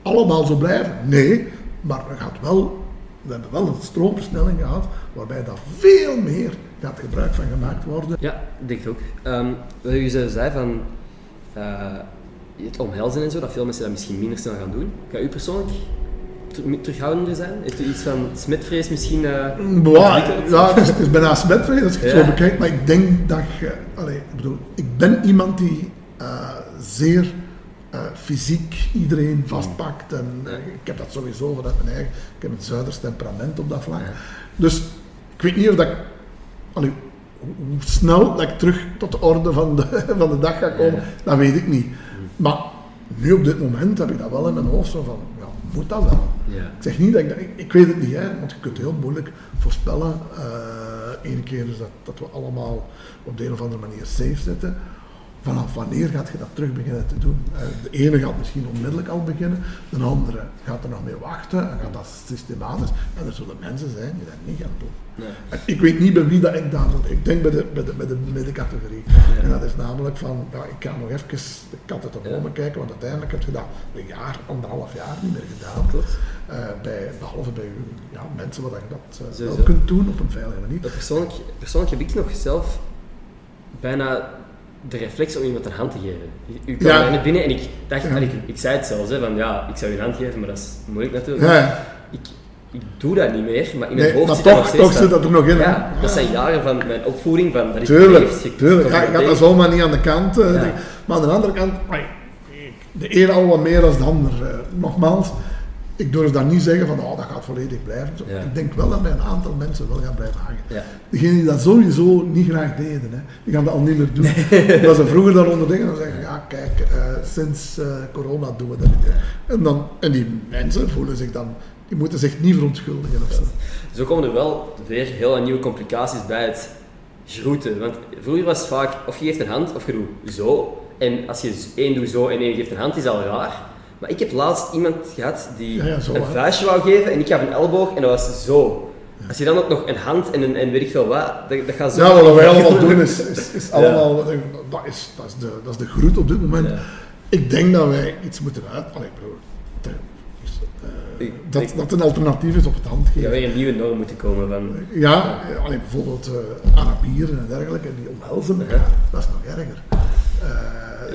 allemaal zo blijven? Nee, maar gaat wel, we hebben wel een stroomversnelling gehad, waarbij daar veel meer gaat gebruik van gemaakt worden. Ja, ik denk ook. Ehm, wat u zo zei van eh, het omhelzen en zo, dat veel mensen dat misschien minder snel gaan doen. Gaat u persoonlijk ter- terughoudender zijn? Heeft u iets van smetvrees misschien Boah, ontwikkeld? ja, het is, het is bijna smetvrees als je het zo bekijkt, maar ik denk dat je, allee, ik bedoel, ik ben iemand die eh, zeer fysiek iedereen vastpakt en ik heb dat sowieso vanuit mijn eigen, ik heb een zuiders temperament op dat vlak. Dus ik weet niet of dat ik, allee, hoe snel dat ik terug tot de orde van de, van de dag ga komen, dat weet ik niet. Maar nu op dit moment heb ik dat wel in mijn hoofd, zo van, ja, moet dat wel? Ja. Ik zeg niet dat ik, dat- ik, ik weet het niet, hè, want je kunt heel moeilijk voorspellen. Eén keer is dat, dat we allemaal op de een of andere manier safe zitten. Vanaf wanneer gaat je dat terug beginnen te doen? Eh, de ene gaat misschien onmiddellijk al beginnen, de andere gaat er nog mee wachten en gaat dat systematisch. En er zullen mensen zijn die dat niet gaan doen. Nee. Ik weet niet bij wie dat ik dan moet. Ik denk bij de, bij de, bij de middencategorie. En dat is namelijk van, ja, ik ga nog even de katten te bomen kijken, want uiteindelijk heb je dat een jaar, anderhalf jaar niet meer gedaan. Klopt. Eh, bij, behalve bij ja, mensen waar je dat eh, wel kunt doen op een veilige manier. Persoonlijk, persoonlijk heb ik nog zelf bijna de reflex om iemand een hand te geven. U- kwam Ja. binnen en ik dacht, Ja. en ik, ik zei het zelfs, hè, van ja, ik zou u een hand geven, maar dat is moeilijk natuurlijk. Ja, Ik, ik doe dat niet meer, maar in mijn nee, hoofd maar zit dat nog toch, steeds toch zit dat er nog in. Ja, dat zijn jaren van mijn opvoeding, van dat is Tuurlijk, je- tuurlijk. Ja, ik had dat zomaar niet aan de kant. eh, Maar aan de andere kant, de ene al wat meer dan de ander. eh. nogmaals, ik durf dan niet zeggen van oh, dat gaat volledig blijven. Ja. Ik denk wel dat bij een aantal mensen wel gaan blijven hangen. Ja. Degenen die dat sowieso niet graag deden, hè, die gaan dat al niet meer doen. Dat ze vroeger dan onder dingen dan zeggen, ja kijk, eh, sinds eh, corona doen we dat niet meer. En, dan, en die mensen voelen zich dan, die moeten zich niet verontschuldigen of zo. Zo komen er wel weer heel nieuwe complicaties bij het groeten. Want vroeger was het vaak, of je geeft een hand, of je doet zo. En als je één doet zo en één geeft een hand, is al raar. Maar ik heb laatst iemand gehad die Ja, ja, zo, een vuistje wou geven en ik gaf een elleboog en dat was zo. Als je dan ook nog een hand en, een, en weet ik veel wat, dat, dat gaat zo... Ja, wat wij allemaal doen is, is, is allemaal, dat, is, dat, is de, dat is de groet op dit moment. Ja. Ik denk dat wij iets moeten uit... Allee, bro, te- dus, eh, dat, dat een alternatief is op het hand Er gaat geven. weer een nieuwe norm moeten komen van... Ja, eh, allee, bijvoorbeeld eh Arabieren en dergelijke, die omhelzen elkaar. Dat is nog erger.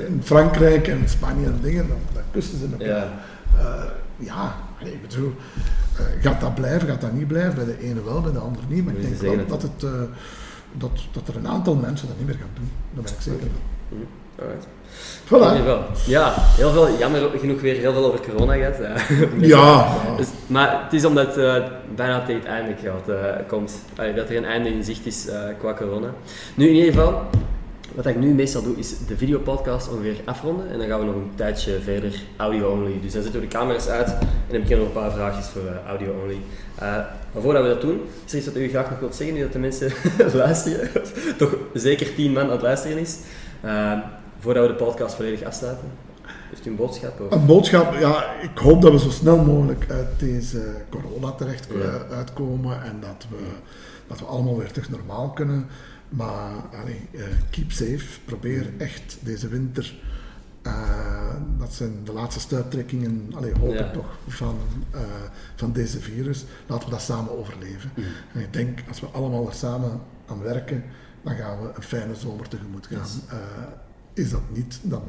In Frankrijk en Spanje en dingen, dan, dan kussen ze elkaar. Ja. Eh, ja, ik bedoel, eh, gaat dat blijven, gaat dat niet blijven? Bij de ene wel, bij de ander niet. Maar ik denk wel dat, het, eh, dat, dat er een aantal mensen dat niet meer gaan doen. Daar ben ik zeker van. Hm, alright. Voilà. Ja, heel veel, jammer genoeg weer heel veel over corona gehad. ja. Dus, maar het is omdat het eh, bijna tegen het einde gaat, eh, komt. Allee, dat er een einde in zicht is eh, qua corona. Nu in ieder geval, wat ik nu meestal doe, is de videopodcast ongeveer afronden. En dan gaan we nog een tijdje verder audio-only. Dus dan zetten we de camera's uit en dan beginnen we nog een paar vraagjes voor eh, audio-only. Eh, maar voordat we dat doen, is er iets wat u graag nog wilt zeggen, nu dat de mensen luisteren? Toch zeker tien man aan het luisteren is. Eh, voordat we de podcast volledig afsluiten. Heeft u een boodschap? Of? Een boodschap, ja, ik hoop dat we zo snel mogelijk uit deze corona terecht Ja. uitkomen en dat we, dat we allemaal weer terug normaal kunnen. Maar allee, eh, keep safe, probeer echt deze winter, eh, dat zijn de laatste stuiptrekkingen, allee, hoop Ja. ik toch, van, eh, van deze virus. Laten we dat samen overleven. Mhm. En ik denk, als we allemaal er samen aan werken, dan gaan we een fijne zomer tegemoet gaan. Yes. Is dat niet, dan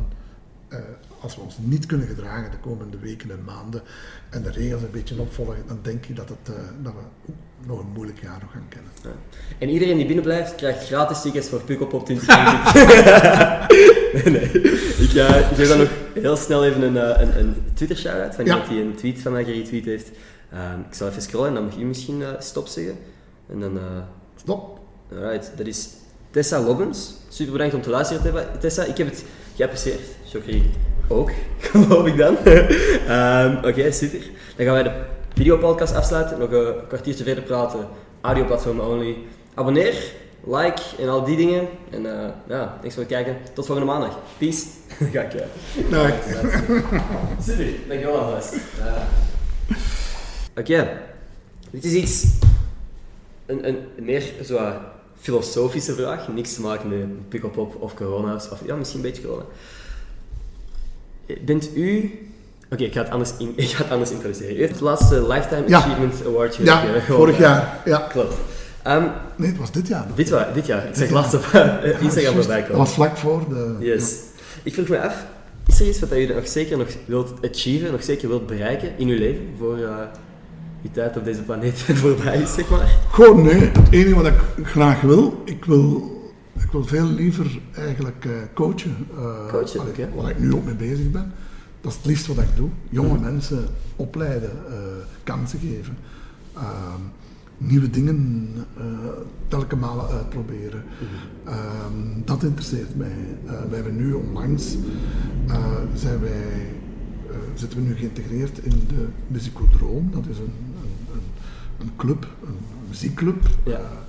eh, als we ons niet kunnen gedragen de komende weken en maanden en de regels een beetje opvolgen, dan denk ik dat, het, eh, dat we nog een moeilijk jaar nog gaan kennen. Ja. En iedereen die binnen blijft, krijgt gratis tickets voor Pukkelpop 2020. nee, nee. Ik, eh, ik geef dan nog heel snel even een, eh, een, een Twitter shout-out van Ja. iemand die een tweet van mij geretweet heeft. Ehm, ik zal even scrollen en dan mag u misschien stop zeggen. En dan, Stop. alright, dat is Tessa Lobbens. Super bedankt om te luisteren, Tessa. Ik heb het geapprecieerd. Chokri ook, geloof ik dan. Ehm, Oké, super. Dan gaan wij de videopodcast afsluiten. Nog een kwartiertje verder praten. Audioplatform only. Abonneer, like en al die dingen. En eh, ja, thanks voor het kijken. Tot volgende maandag. Peace. Ga ik... eh, Nou, Super, dankjewel alvast. Ja. Oké, dit is iets, een, een meer zo filosofische vraag, niks te maken met pick-up-op of corona, of ja, misschien een beetje corona. Bent u, oké, ik ga het anders in, ik ga het anders introduceren. U heeft het laatste Lifetime Ja. Achievement Award ja, vorig jaar. Ja. Klopt. Ehm, Nee, het was dit jaar. dit, wa- dit jaar, ik zeg laatst op eh, Instagram voorbij Dat komen. was vlak voor de... Yes. Ik vroeg me af, is er iets wat je nog zeker nog wilt achieven, nog zeker wilt bereiken in je leven, voor eh je tijd op deze planeet voorbij is, zeg maar? Gewoon nee, het enige wat ik graag wil, ik wil, ik wil veel liever eigenlijk eh, coachen. Eh, Coachen, allee. Waar ik nu ook mee bezig ben. Dat is het liefst wat ik doe. Jonge mensen opleiden, eh, kansen geven. Ehm, nieuwe dingen telkens malen uitproberen. Ehm, dat interesseert mij. Wij hebben nu onlangs zijn wij, zitten we nu geïntegreerd in de Musicodroom. Dat is een, een, een, een club, een muziekclub. Ja.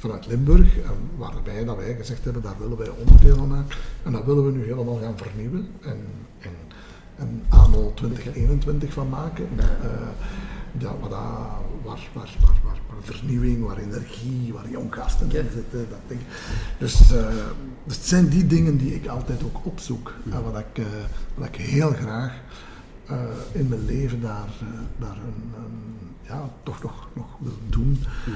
Vanuit Limburg, waarbij dat wij gezegd hebben, daar willen wij onderdeel van maken. En dat willen we nu helemaal gaan vernieuwen en, en, en anno 2021 van maken. Uh, ja, waar, waar, waar, waar, waar, waar vernieuwing, waar energie, waar jong gasten in zitten, dat ding. Dus, uh, dus het zijn die dingen die ik altijd ook opzoek. En wat ik, uh, wat ik heel graag in mijn leven daar, daar een, een, ja, toch nog, nog wil doen. Mm.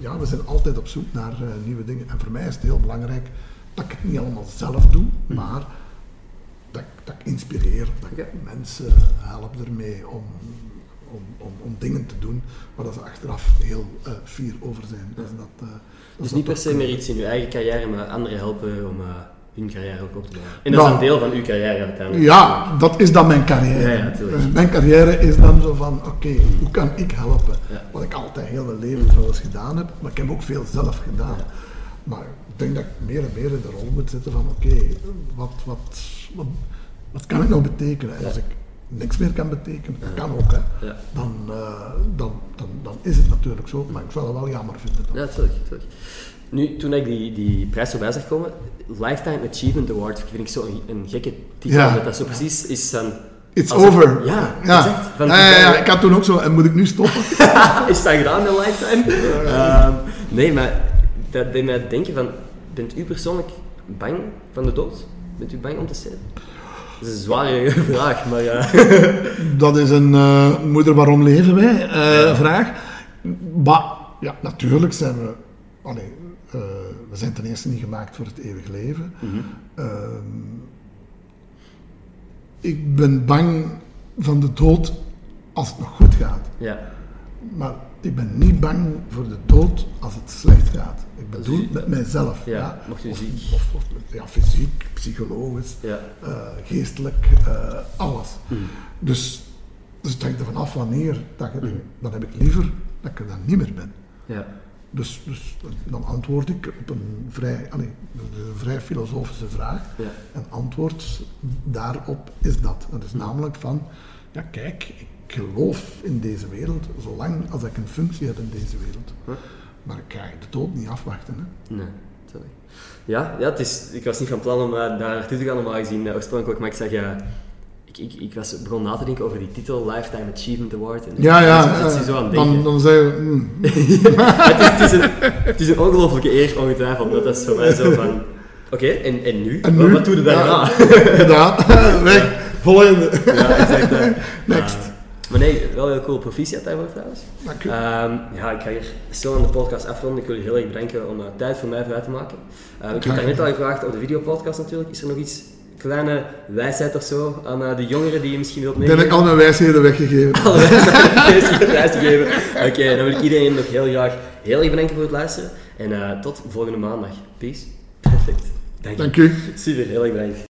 ja, we zijn altijd op zoek naar nieuwe dingen. En voor mij is het heel belangrijk dat ik het niet allemaal zelf doe, mm. maar dat, dat ik inspireer, dat ik mensen help ermee om, om, om, om, dingen te doen waar ze achteraf heel uh, fier over zijn. Dus, dat, uh, dus niet per se meer iets in je eigen carrière, maar anderen helpen om uh, hun carrière ook op te bouwen. En dat is nou, een deel van uw carrière uiteindelijk. Ja, dat is dan mijn carrière. Ja, ja, mijn carrière is dan zo van, oké, okay, hoe kan ik helpen? Wat ik altijd heel mijn leven trouwens gedaan heb, maar ik heb ook veel zelf gedaan. Maar ik denk dat ik meer en meer in de rol moet zitten van, oké, okay, wat, wat, wat, wat, kan ik nou betekenen? En als ik niks meer kan betekenen, dat kan ook, hè. Dan, uh, dan, dan, dan is het natuurlijk zo, maar ik zou het wel jammer vinden. Dan. Ja, natuurlijk. Nu, toen ik die, die prijs voorbij zag komen, Lifetime Achievement Award, vind ik zo een, een gekke titel, ja. dat dat zo precies is van... It's over. ja, ja. Ja, ja, ja, ik had toen ook zo, en moet ik nu stoppen? is dat gedaan met Lifetime? Um, nee, maar dat deed mij denken van, bent u persoonlijk bang van de dood? Bent u bang om te sterven? Dat is een zware vraag, maar ja. dat is een uh, moeder waarom leven wij uh, ja. vraag. Maar ja, natuurlijk zijn we. Allee, uh, we zijn ten eerste niet gemaakt voor het eeuwig leven. Mm -hmm. ik ben bang van de dood als het nog goed gaat. Ja. Maar ik ben niet bang voor de dood als het slecht gaat. Ik bedoel met mijzelf. Ja, ja. Mocht je ziek. Of, of, ja, fysiek, psychologisch, ja. uh, geestelijk, uh, alles. Mm. Dus, dus het hangt ervan af wanneer, dat je, mm. dan heb ik liever dat ik er dan niet meer ben. Ja. Dus, dus dan antwoord ik op een vrij, allez, een vrij filosofische vraag. Ja. En antwoord daarop is dat. Dat is namelijk van, ja kijk, ik geloof in deze wereld, zolang als ik een functie heb in deze wereld. Huh? Maar ik ga de dood niet afwachten. Hè? Nee, sorry. Ja, ja het is, ik was niet van plan om uh, daar naartoe te gaan normaal gezien uh, oorspronkelijk, maar ik zeg ja. Ik, ik, ik was, begon na te denken over die titel Lifetime Achievement Award. En ja, ja. Zo aan dan, dan zei je... Mm. het, is, het, is een, het is een ongelofelijke eer, ongetwijfeld. Dat is voor mij zo van... Oké, okay, en, en nu? En nu? Wat, wat doe je daarna? Ja, gedaan. Weg. Volgende. Ja, exact. Next. Maar nee, wel heel cool proficiat daarvoor trouwens. Dank u. Um, ja, ik ga hier zo aan de podcast afronden. Ik wil je heel erg bedanken om uh, tijd voor mij vrij te maken. Uh, ik heb daar net al gevraagd over de videopodcast natuurlijk. Is er nog iets kleine wijsheid of zo aan uh, de jongeren die je misschien wilt meegeven? Ben ik al mijn wijsheden weggegeven? Alle wijsheden weggegeven. Oké, okay, dan wil ik iedereen nog heel graag heel erg bedanken voor het luisteren. En tot volgende maandag. Peace. Perfect. Dank, Dank u. Super, heel erg bedankt.